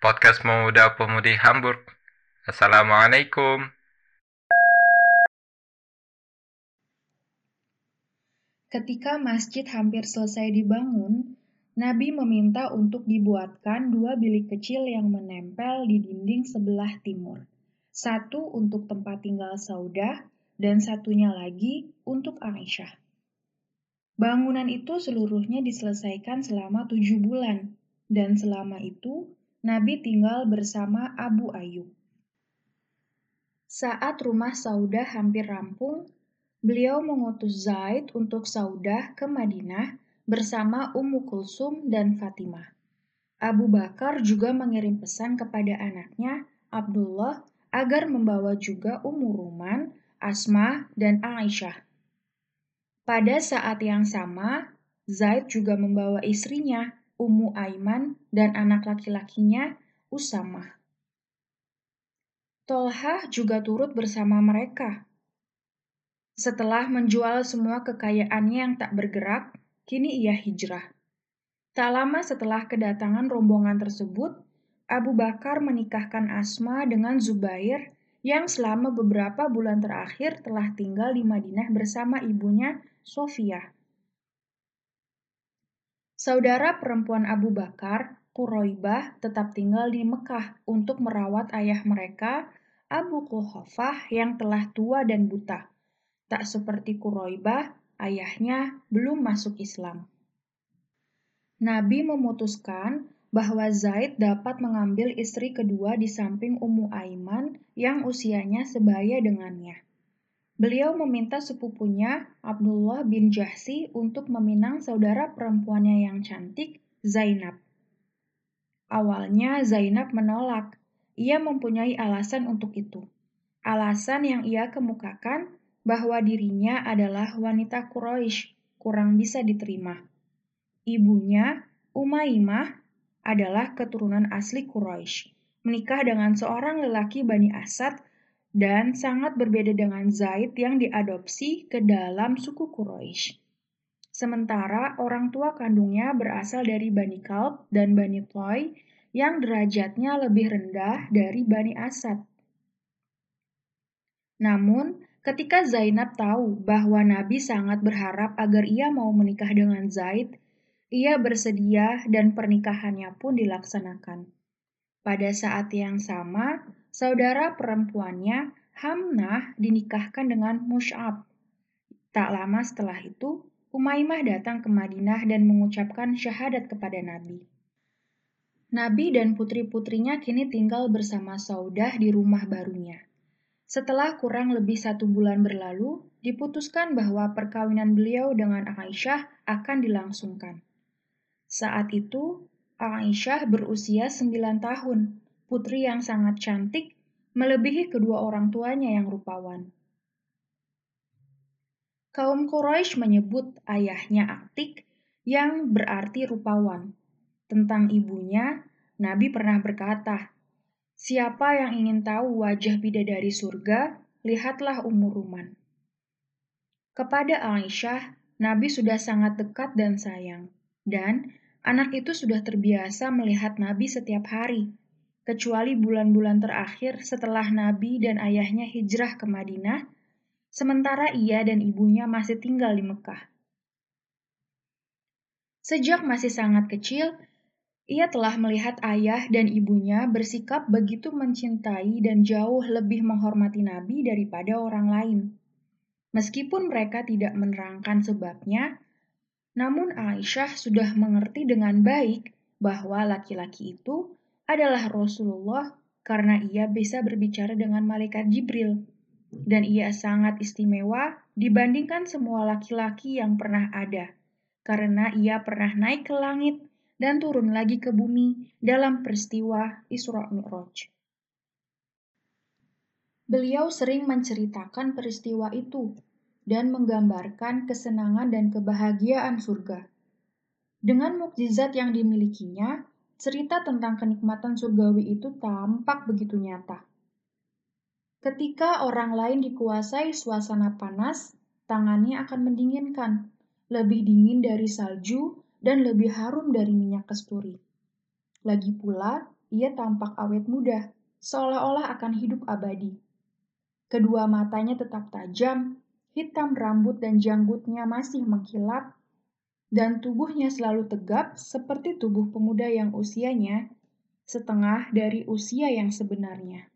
podcast Pemuda Pemudi Hamburg. Assalamualaikum. Ketika masjid hampir selesai dibangun, Nabi meminta untuk dibuatkan dua bilik kecil yang menempel di dinding sebelah timur. Satu untuk tempat tinggal Saudah dan satunya lagi untuk Aisyah. Bangunan itu seluruhnya diselesaikan selama tujuh bulan, dan selama itu Nabi tinggal bersama Abu Ayyub. Saat rumah Saudah hampir rampung, beliau mengutus Zaid untuk Saudah ke Madinah bersama Ummu Kulsum dan Fatimah. Abu Bakar juga mengirim pesan kepada anaknya, Abdullah, agar membawa juga Ummu Ruman, Asma, dan Aisyah. Pada saat yang sama, Zaid juga membawa istrinya, Ummu Aiman, dan anak laki-lakinya, Usama. Tolha juga turut bersama mereka. Setelah menjual semua kekayaannya yang tak bergerak, kini ia hijrah. Tak lama setelah kedatangan rombongan tersebut, Abu Bakar menikahkan Asma dengan Zubair yang selama beberapa bulan terakhir telah tinggal di Madinah bersama ibunya Sofia. Saudara perempuan Abu Bakar, Quraibah, tetap tinggal di Mekah untuk merawat ayah mereka, Abu Quhafah yang telah tua dan buta. Tak seperti Quraibah, ayahnya belum masuk Islam. Nabi memutuskan bahwa Zaid dapat mengambil istri kedua di samping Ummu Aiman yang usianya sebaya dengannya. Beliau meminta sepupunya, Abdullah bin Jahsi, untuk meminang saudara perempuannya yang cantik, Zainab. Awalnya Zainab menolak. Ia mempunyai alasan untuk itu. Alasan yang ia kemukakan bahwa dirinya adalah wanita Quraisy, kurang bisa diterima. Ibunya, Umaymah, adalah keturunan asli Quraisy, menikah dengan seorang lelaki Bani Asad dan sangat berbeda dengan Zaid yang diadopsi ke dalam suku Quraisy. Sementara orang tua kandungnya berasal dari Bani Kalb dan Bani Toy yang derajatnya lebih rendah dari Bani Asad. Namun, ketika Zainab tahu bahwa Nabi sangat berharap agar ia mau menikah dengan Zaid, ia bersedia dan pernikahannya pun dilaksanakan. Pada saat yang sama, saudara perempuannya, Hamnah, dinikahkan dengan Mus'ab. Tak lama setelah itu, Umaymah datang ke Madinah dan mengucapkan syahadat kepada Nabi. Nabi dan putri-putrinya kini tinggal bersama Saudah di rumah barunya. Setelah kurang lebih satu bulan berlalu, diputuskan bahwa perkawinan beliau dengan Aisyah akan dilangsungkan. Saat itu, Aisyah berusia 9 tahun putri yang sangat cantik, melebihi kedua orang tuanya yang rupawan. Kaum Quraisy menyebut ayahnya Aktik yang berarti rupawan. Tentang ibunya, Nabi pernah berkata, Siapa yang ingin tahu wajah bidadari surga, lihatlah umur Ruman. Kepada Aisyah, Nabi sudah sangat dekat dan sayang, dan anak itu sudah terbiasa melihat Nabi setiap hari, kecuali bulan-bulan terakhir setelah Nabi dan ayahnya hijrah ke Madinah, sementara ia dan ibunya masih tinggal di Mekah. Sejak masih sangat kecil, ia telah melihat ayah dan ibunya bersikap begitu mencintai dan jauh lebih menghormati Nabi daripada orang lain. Meskipun mereka tidak menerangkan sebabnya, namun Aisyah sudah mengerti dengan baik bahwa laki-laki itu adalah Rasulullah karena ia bisa berbicara dengan malaikat Jibril. Dan ia sangat istimewa dibandingkan semua laki-laki yang pernah ada, karena ia pernah naik ke langit dan turun lagi ke bumi dalam peristiwa Isra Mi'raj. Beliau sering menceritakan peristiwa itu dan menggambarkan kesenangan dan kebahagiaan surga. Dengan mukjizat yang dimilikinya, cerita tentang kenikmatan surgawi itu tampak begitu nyata. Ketika orang lain dikuasai suasana panas, tangannya akan mendinginkan, lebih dingin dari salju dan lebih harum dari minyak kasturi. Lagi pula, ia tampak awet muda, seolah-olah akan hidup abadi. Kedua matanya tetap tajam, hitam rambut dan janggutnya masih mengkilap, dan tubuhnya selalu tegap seperti tubuh pemuda yang usianya setengah dari usia yang sebenarnya.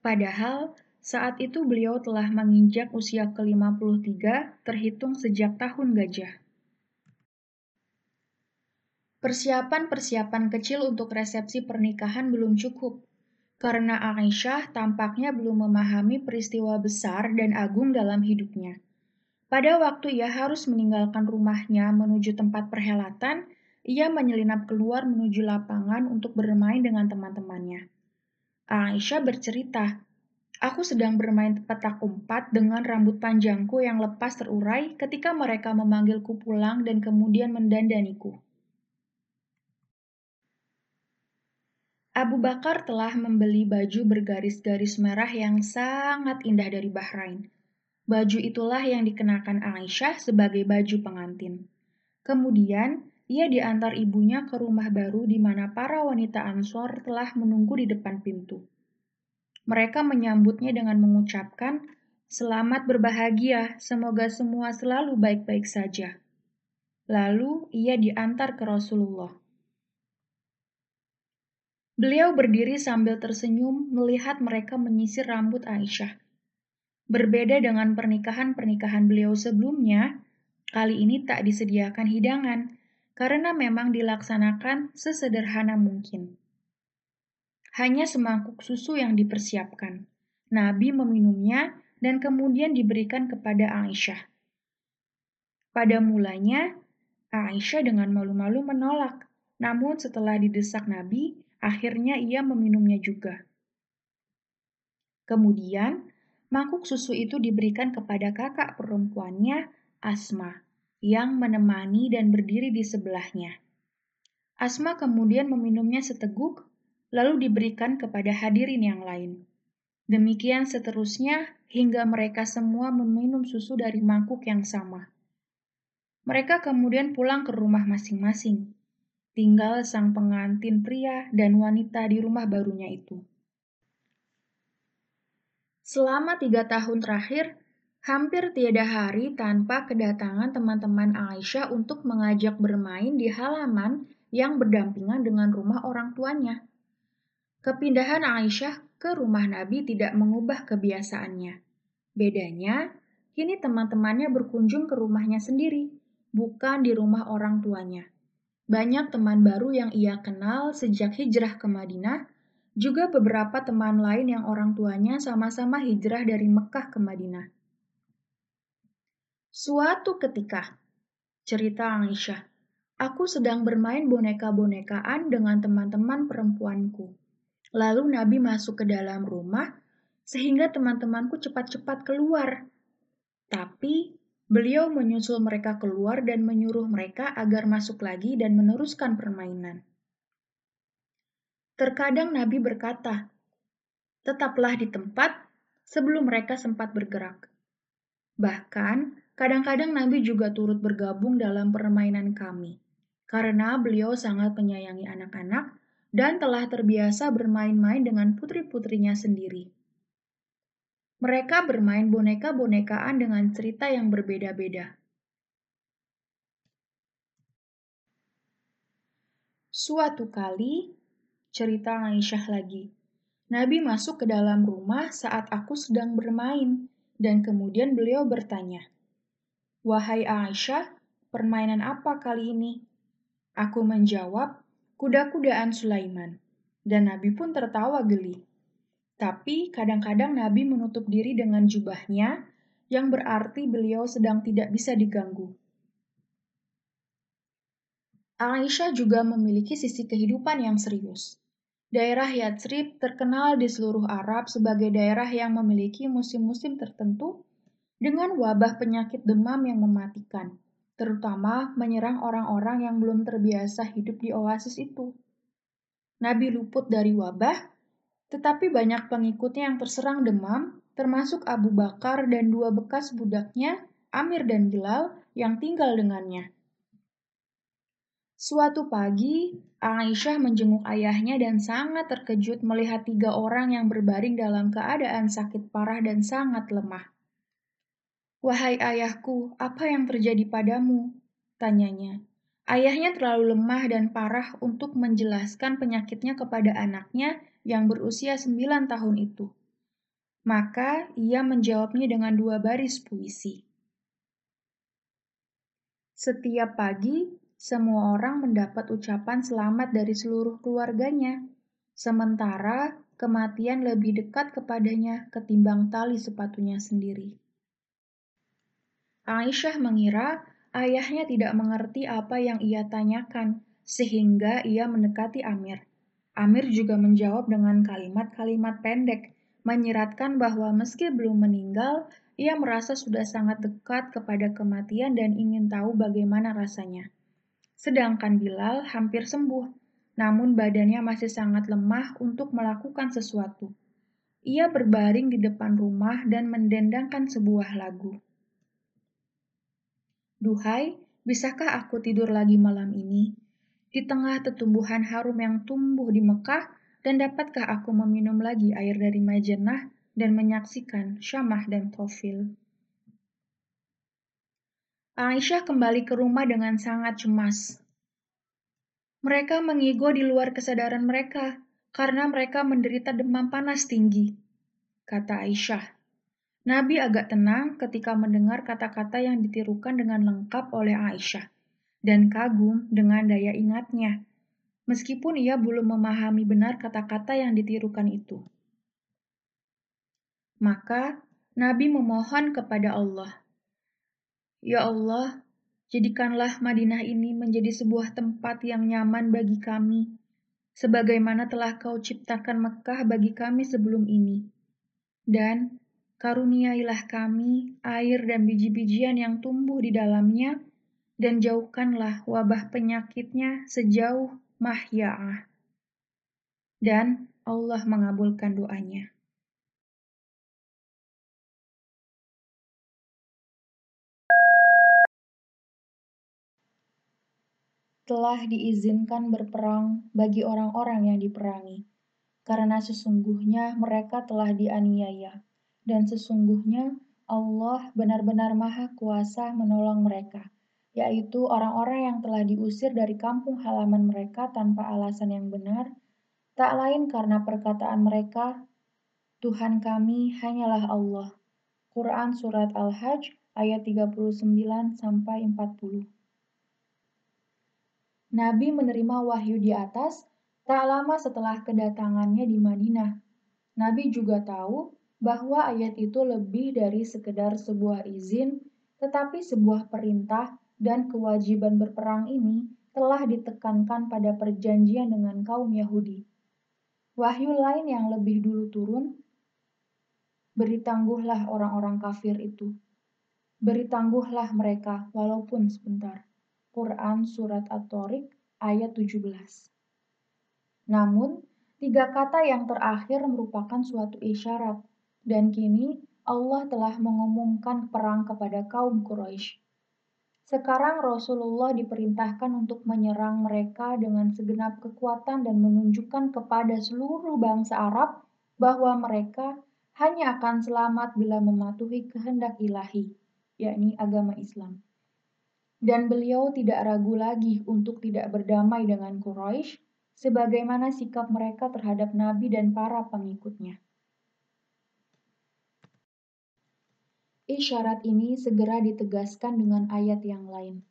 Padahal saat itu beliau telah menginjak usia ke-53 terhitung sejak tahun gajah. Persiapan-persiapan kecil untuk resepsi pernikahan belum cukup, karena Aisyah tampaknya belum memahami peristiwa besar dan agung dalam hidupnya. Pada waktu ia harus meninggalkan rumahnya menuju tempat perhelatan, ia menyelinap keluar menuju lapangan untuk bermain dengan teman-temannya. Aisyah bercerita, Aku sedang bermain petak umpat dengan rambut panjangku yang lepas terurai ketika mereka memanggilku pulang dan kemudian mendandaniku. Abu Bakar telah membeli baju bergaris-garis merah yang sangat indah dari Bahrain. Baju itulah yang dikenakan Aisyah sebagai baju pengantin. Kemudian, ia diantar ibunya ke rumah baru di mana para wanita Ansor telah menunggu di depan pintu. Mereka menyambutnya dengan mengucapkan, "Selamat berbahagia, semoga semua selalu baik-baik saja." Lalu ia diantar ke Rasulullah. Beliau berdiri sambil tersenyum melihat mereka menyisir rambut Aisyah. Berbeda dengan pernikahan-pernikahan beliau sebelumnya, kali ini tak disediakan hidangan karena memang dilaksanakan sesederhana mungkin. Hanya semangkuk susu yang dipersiapkan. Nabi meminumnya dan kemudian diberikan kepada Aisyah. Pada mulanya, Aisyah dengan malu-malu menolak, namun setelah didesak Nabi, Akhirnya ia meminumnya juga. Kemudian, mangkuk susu itu diberikan kepada kakak perempuannya, Asma, yang menemani dan berdiri di sebelahnya. Asma kemudian meminumnya seteguk, lalu diberikan kepada hadirin yang lain. Demikian seterusnya hingga mereka semua meminum susu dari mangkuk yang sama. Mereka kemudian pulang ke rumah masing-masing tinggal sang pengantin pria dan wanita di rumah barunya itu. Selama tiga tahun terakhir, hampir tiada hari tanpa kedatangan teman-teman Aisyah untuk mengajak bermain di halaman yang berdampingan dengan rumah orang tuanya. Kepindahan Aisyah ke rumah Nabi tidak mengubah kebiasaannya. Bedanya, kini teman-temannya berkunjung ke rumahnya sendiri, bukan di rumah orang tuanya. Banyak teman baru yang ia kenal sejak hijrah ke Madinah, juga beberapa teman lain yang orang tuanya sama-sama hijrah dari Mekah ke Madinah. Suatu ketika, cerita Aisyah, aku sedang bermain boneka-bonekaan dengan teman-teman perempuanku. Lalu Nabi masuk ke dalam rumah, sehingga teman-temanku cepat-cepat keluar. Tapi Beliau menyusul mereka keluar dan menyuruh mereka agar masuk lagi dan meneruskan permainan. Terkadang Nabi berkata, "Tetaplah di tempat sebelum mereka sempat bergerak." Bahkan, kadang-kadang Nabi juga turut bergabung dalam permainan kami, karena beliau sangat menyayangi anak-anak dan telah terbiasa bermain-main dengan putri-putrinya sendiri. Mereka bermain boneka-bonekaan dengan cerita yang berbeda-beda. Suatu kali, cerita Aisyah lagi, Nabi masuk ke dalam rumah saat aku sedang bermain, dan kemudian beliau bertanya, Wahai Aisyah, permainan apa kali ini? Aku menjawab, kuda-kudaan Sulaiman. Dan Nabi pun tertawa geli. Tapi kadang-kadang Nabi menutup diri dengan jubahnya, yang berarti beliau sedang tidak bisa diganggu. Aisyah juga memiliki sisi kehidupan yang serius. Daerah Yatsrib terkenal di seluruh Arab sebagai daerah yang memiliki musim-musim tertentu dengan wabah penyakit demam yang mematikan, terutama menyerang orang-orang yang belum terbiasa hidup di oasis itu. Nabi luput dari wabah tetapi banyak pengikutnya yang terserang demam, termasuk Abu Bakar dan dua bekas budaknya, Amir dan Bilal, yang tinggal dengannya. Suatu pagi, Aisyah menjenguk ayahnya dan sangat terkejut melihat tiga orang yang berbaring dalam keadaan sakit parah dan sangat lemah. Wahai ayahku, apa yang terjadi padamu? Tanyanya. Ayahnya terlalu lemah dan parah untuk menjelaskan penyakitnya kepada anaknya yang berusia sembilan tahun itu. Maka ia menjawabnya dengan dua baris puisi. Setiap pagi, semua orang mendapat ucapan selamat dari seluruh keluarganya, sementara kematian lebih dekat kepadanya ketimbang tali sepatunya sendiri. Aisyah mengira ayahnya tidak mengerti apa yang ia tanyakan, sehingga ia mendekati Amir. Amir juga menjawab dengan kalimat-kalimat pendek, menyiratkan bahwa meski belum meninggal, ia merasa sudah sangat dekat kepada kematian dan ingin tahu bagaimana rasanya. Sedangkan Bilal hampir sembuh, namun badannya masih sangat lemah untuk melakukan sesuatu. Ia berbaring di depan rumah dan mendendangkan sebuah lagu. Duhai, bisakah aku tidur lagi malam ini? Di tengah tetumbuhan harum yang tumbuh di Mekah, dan dapatkah aku meminum lagi air dari Majennah dan menyaksikan Syamah dan Tofil? Aisyah kembali ke rumah dengan sangat cemas. Mereka mengigo di luar kesadaran mereka karena mereka menderita demam panas tinggi, kata Aisyah. Nabi agak tenang ketika mendengar kata-kata yang ditirukan dengan lengkap oleh Aisyah dan kagum dengan daya ingatnya, meskipun ia belum memahami benar kata-kata yang ditirukan itu. Maka Nabi memohon kepada Allah, "Ya Allah, jadikanlah Madinah ini menjadi sebuah tempat yang nyaman bagi kami, sebagaimana telah Kau ciptakan Mekah bagi kami sebelum ini." Dan Karuniailah kami air dan biji-bijian yang tumbuh di dalamnya, dan jauhkanlah wabah penyakitnya sejauh mahya'ah. Dan Allah mengabulkan doanya. Telah diizinkan berperang bagi orang-orang yang diperangi, karena sesungguhnya mereka telah dianiaya dan sesungguhnya Allah benar-benar maha kuasa menolong mereka, yaitu orang-orang yang telah diusir dari kampung halaman mereka tanpa alasan yang benar, tak lain karena perkataan mereka, Tuhan kami hanyalah Allah. Quran Surat Al-Hajj ayat 39-40 Nabi menerima wahyu di atas tak lama setelah kedatangannya di Madinah. Nabi juga tahu bahwa ayat itu lebih dari sekedar sebuah izin, tetapi sebuah perintah dan kewajiban berperang ini telah ditekankan pada perjanjian dengan kaum Yahudi. Wahyu lain yang lebih dulu turun, beri tangguhlah orang-orang kafir itu. Beri tangguhlah mereka walaupun sebentar. Quran Surat At-Tariq ayat 17 Namun, tiga kata yang terakhir merupakan suatu isyarat dan kini Allah telah mengumumkan perang kepada kaum Quraisy. Sekarang Rasulullah diperintahkan untuk menyerang mereka dengan segenap kekuatan dan menunjukkan kepada seluruh bangsa Arab bahwa mereka hanya akan selamat bila mematuhi kehendak ilahi, yakni agama Islam. Dan beliau tidak ragu lagi untuk tidak berdamai dengan Quraisy, sebagaimana sikap mereka terhadap Nabi dan para pengikutnya. Isyarat ini segera ditegaskan dengan ayat yang lain.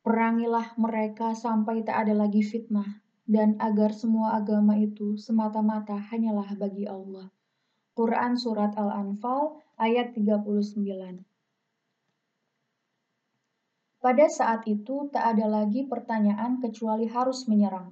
Perangilah mereka sampai tak ada lagi fitnah, dan agar semua agama itu semata-mata hanyalah bagi Allah. Quran Surat Al-Anfal ayat 39 Pada saat itu tak ada lagi pertanyaan kecuali harus menyerang.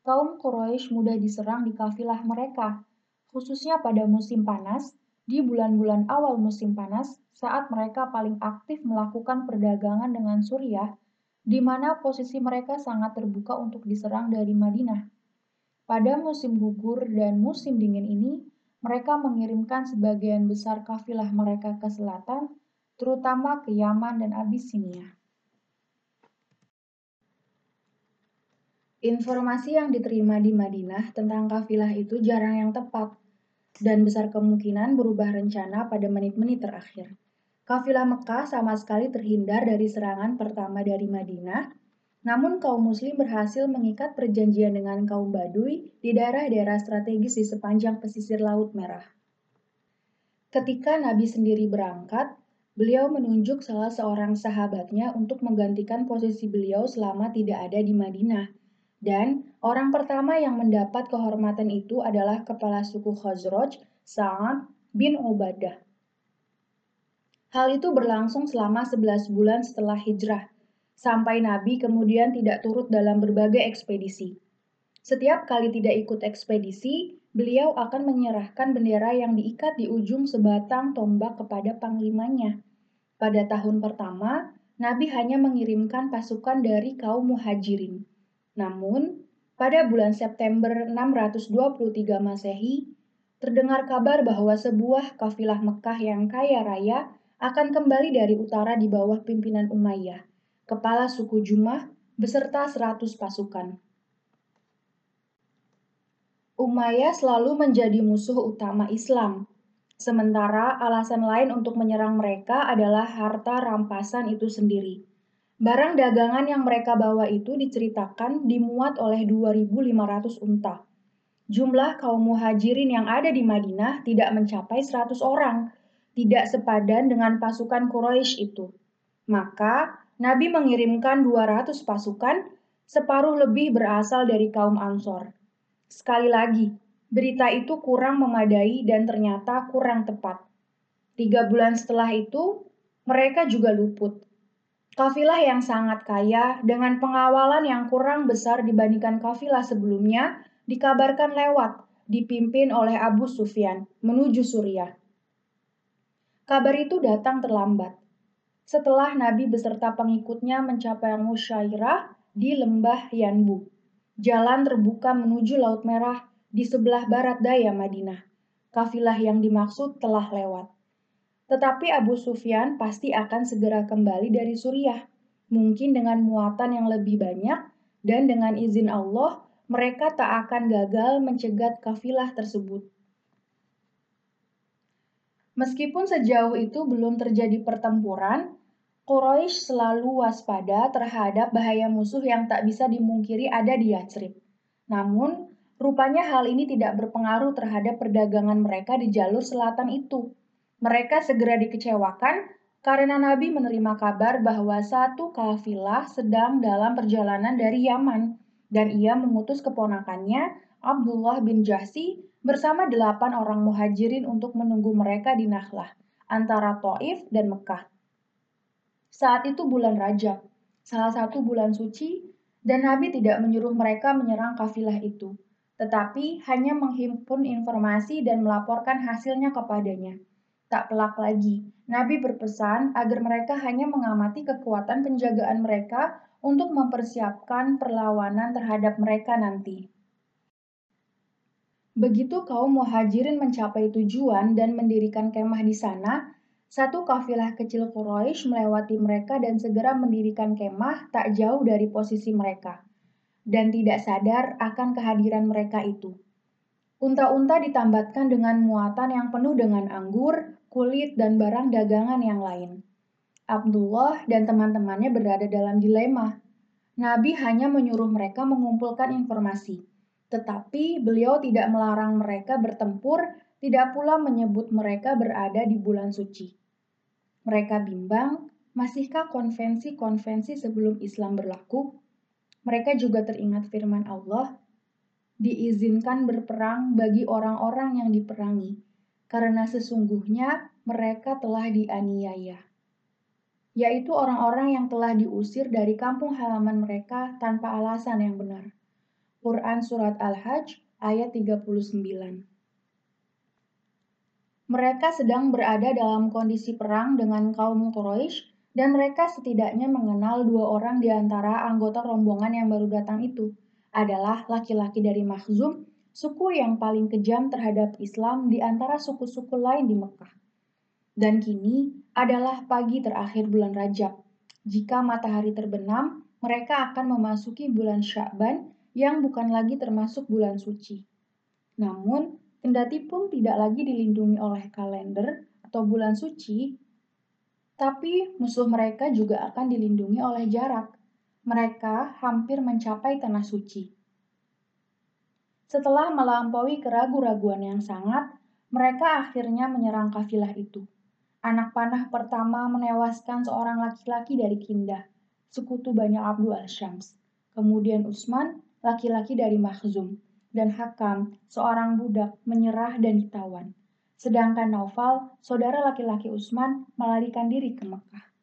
Kaum Quraisy mudah diserang di kafilah mereka, khususnya pada musim panas, di bulan-bulan awal musim panas, saat mereka paling aktif melakukan perdagangan dengan Suriah, di mana posisi mereka sangat terbuka untuk diserang dari Madinah. Pada musim gugur dan musim dingin ini, mereka mengirimkan sebagian besar kafilah mereka ke selatan, terutama ke Yaman dan Abyssinia. Informasi yang diterima di Madinah tentang kafilah itu jarang yang tepat, dan besar kemungkinan berubah rencana pada menit-menit terakhir. Kafilah Mekah sama sekali terhindar dari serangan pertama dari Madinah, namun kaum muslim berhasil mengikat perjanjian dengan kaum Baduy di daerah-daerah strategis di sepanjang pesisir Laut Merah. Ketika Nabi sendiri berangkat, beliau menunjuk salah seorang sahabatnya untuk menggantikan posisi beliau selama tidak ada di Madinah dan orang pertama yang mendapat kehormatan itu adalah kepala suku Khazraj, Sa'ad bin Ubadah. Hal itu berlangsung selama 11 bulan setelah hijrah, sampai Nabi kemudian tidak turut dalam berbagai ekspedisi. Setiap kali tidak ikut ekspedisi, beliau akan menyerahkan bendera yang diikat di ujung sebatang tombak kepada panglimanya. Pada tahun pertama, Nabi hanya mengirimkan pasukan dari kaum muhajirin. Namun, pada bulan September 623 Masehi, terdengar kabar bahwa sebuah kafilah Mekah yang kaya raya akan kembali dari utara di bawah pimpinan Umayyah, kepala suku Jumah beserta 100 pasukan. Umayyah selalu menjadi musuh utama Islam. Sementara alasan lain untuk menyerang mereka adalah harta rampasan itu sendiri. Barang dagangan yang mereka bawa itu diceritakan dimuat oleh 2.500 unta. Jumlah kaum muhajirin yang ada di Madinah tidak mencapai 100 orang, tidak sepadan dengan pasukan Quraisy itu. Maka Nabi mengirimkan 200 pasukan, separuh lebih berasal dari kaum Ansor. Sekali lagi, berita itu kurang memadai dan ternyata kurang tepat. Tiga bulan setelah itu, mereka juga luput. Kafilah yang sangat kaya dengan pengawalan yang kurang besar dibandingkan kafilah sebelumnya dikabarkan lewat, dipimpin oleh Abu Sufyan menuju Suriah. Kabar itu datang terlambat. Setelah Nabi beserta pengikutnya mencapai Musyairah di lembah Yanbu, jalan terbuka menuju Laut Merah di sebelah barat daya Madinah. Kafilah yang dimaksud telah lewat. Tetapi Abu Sufyan pasti akan segera kembali dari Suriah, mungkin dengan muatan yang lebih banyak, dan dengan izin Allah, mereka tak akan gagal mencegat kafilah tersebut. Meskipun sejauh itu belum terjadi pertempuran, Quraisy selalu waspada terhadap bahaya musuh yang tak bisa dimungkiri ada di Yatsrib. Namun, rupanya hal ini tidak berpengaruh terhadap perdagangan mereka di jalur selatan itu. Mereka segera dikecewakan karena Nabi menerima kabar bahwa satu kafilah sedang dalam perjalanan dari Yaman dan ia mengutus keponakannya Abdullah bin Jahsi bersama delapan orang muhajirin untuk menunggu mereka di Nahlah antara Taif dan Mekah. Saat itu bulan Rajab, salah satu bulan suci, dan Nabi tidak menyuruh mereka menyerang kafilah itu, tetapi hanya menghimpun informasi dan melaporkan hasilnya kepadanya. Tak pelak lagi, Nabi berpesan agar mereka hanya mengamati kekuatan penjagaan mereka untuk mempersiapkan perlawanan terhadap mereka nanti. Begitu kaum muhajirin mencapai tujuan dan mendirikan kemah di sana, satu kafilah kecil Quraisy melewati mereka dan segera mendirikan kemah tak jauh dari posisi mereka, dan tidak sadar akan kehadiran mereka itu. Unta-unta ditambatkan dengan muatan yang penuh dengan anggur, kulit, dan barang dagangan yang lain. Abdullah dan teman-temannya berada dalam dilema. Nabi hanya menyuruh mereka mengumpulkan informasi, tetapi beliau tidak melarang mereka bertempur, tidak pula menyebut mereka berada di bulan suci. Mereka bimbang, masihkah konvensi-konvensi sebelum Islam berlaku? Mereka juga teringat firman Allah diizinkan berperang bagi orang-orang yang diperangi, karena sesungguhnya mereka telah dianiaya, yaitu orang-orang yang telah diusir dari kampung halaman mereka tanpa alasan yang benar. Quran Surat Al-Hajj ayat 39 Mereka sedang berada dalam kondisi perang dengan kaum Quraisy dan mereka setidaknya mengenal dua orang di antara anggota rombongan yang baru datang itu – adalah laki-laki dari Makhzum, suku yang paling kejam terhadap Islam di antara suku-suku lain di Mekah. Dan kini adalah pagi terakhir bulan Rajab. Jika matahari terbenam, mereka akan memasuki bulan Sya'ban yang bukan lagi termasuk bulan suci. Namun, kendati pun tidak lagi dilindungi oleh kalender atau bulan suci, tapi musuh mereka juga akan dilindungi oleh jarak. Mereka hampir mencapai tanah suci. Setelah melampaui keraguan-raguan yang sangat, mereka akhirnya menyerang kafilah itu. Anak panah pertama menewaskan seorang laki-laki dari Kindah, sekutu Banyak Abdul al-Syams. Kemudian Usman, laki-laki dari Makhzum, dan Hakam, seorang budak, menyerah dan ditawan. Sedangkan Naufal, saudara laki-laki Usman, melarikan diri ke Mekah.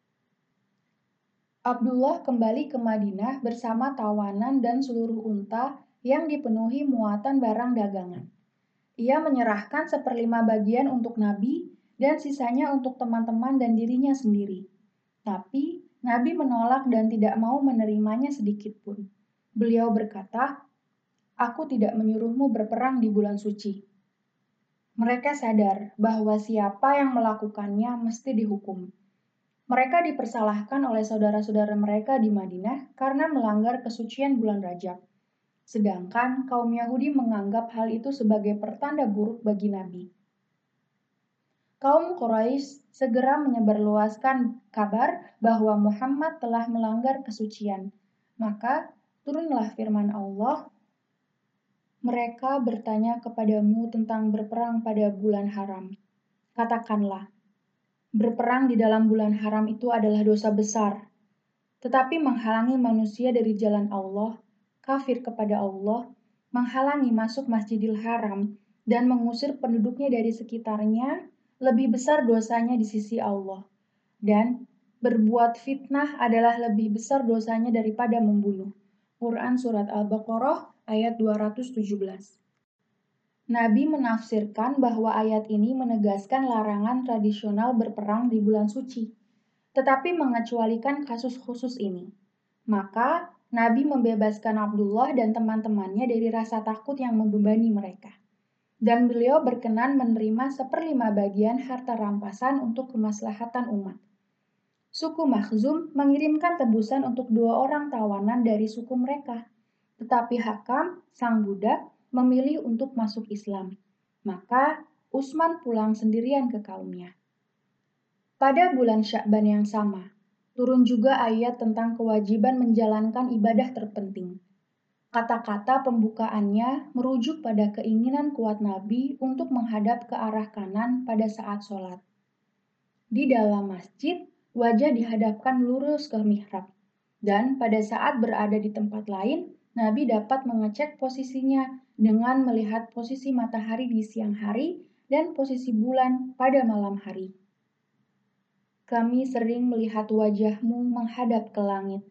Abdullah kembali ke Madinah bersama tawanan dan seluruh unta yang dipenuhi muatan barang dagangan. Ia menyerahkan seperlima bagian untuk Nabi dan sisanya untuk teman-teman dan dirinya sendiri. Tapi Nabi menolak dan tidak mau menerimanya sedikit pun. Beliau berkata, "Aku tidak menyuruhmu berperang di bulan suci." Mereka sadar bahwa siapa yang melakukannya mesti dihukum. Mereka dipersalahkan oleh saudara-saudara mereka di Madinah karena melanggar kesucian bulan Rajab. Sedangkan kaum Yahudi menganggap hal itu sebagai pertanda buruk bagi Nabi kaum Quraisy segera menyebarluaskan kabar bahwa Muhammad telah melanggar kesucian. Maka turunlah firman Allah, mereka bertanya kepadamu tentang berperang pada bulan haram. Katakanlah, berperang di dalam bulan haram itu adalah dosa besar, tetapi menghalangi manusia dari jalan Allah, kafir kepada Allah, menghalangi masuk Masjidil Haram, dan mengusir penduduknya dari sekitarnya lebih besar dosanya di sisi Allah. Dan berbuat fitnah adalah lebih besar dosanya daripada membunuh. Quran Surat Al-Baqarah ayat 217 Nabi menafsirkan bahwa ayat ini menegaskan larangan tradisional berperang di bulan suci, tetapi mengecualikan kasus khusus ini. Maka, Nabi membebaskan Abdullah dan teman-temannya dari rasa takut yang membebani mereka dan beliau berkenan menerima seperlima bagian harta rampasan untuk kemaslahatan umat. Suku Makhzum mengirimkan tebusan untuk dua orang tawanan dari suku mereka, tetapi Hakam, sang budak, memilih untuk masuk Islam. Maka Usman pulang sendirian ke kaumnya. Pada bulan Syakban yang sama, turun juga ayat tentang kewajiban menjalankan ibadah terpenting, Kata-kata pembukaannya merujuk pada keinginan kuat Nabi untuk menghadap ke arah kanan pada saat sholat. Di dalam masjid, wajah dihadapkan lurus ke mihrab, dan pada saat berada di tempat lain, Nabi dapat mengecek posisinya dengan melihat posisi matahari di siang hari dan posisi bulan pada malam hari. Kami sering melihat wajahmu menghadap ke langit,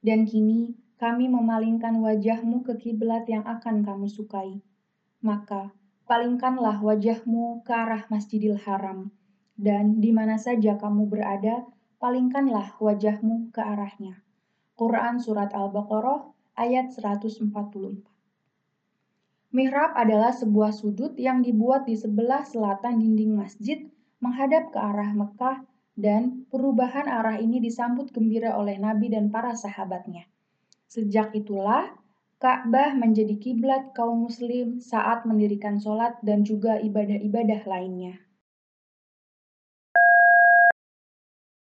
dan kini kami memalingkan wajahmu ke kiblat yang akan kamu sukai. Maka, palingkanlah wajahmu ke arah Masjidil Haram, dan di mana saja kamu berada, palingkanlah wajahmu ke arahnya. Quran Surat Al-Baqarah ayat 144 Mihrab adalah sebuah sudut yang dibuat di sebelah selatan dinding masjid menghadap ke arah Mekah dan perubahan arah ini disambut gembira oleh Nabi dan para sahabatnya. Sejak itulah, Ka'bah menjadi kiblat kaum muslim saat mendirikan sholat dan juga ibadah-ibadah lainnya.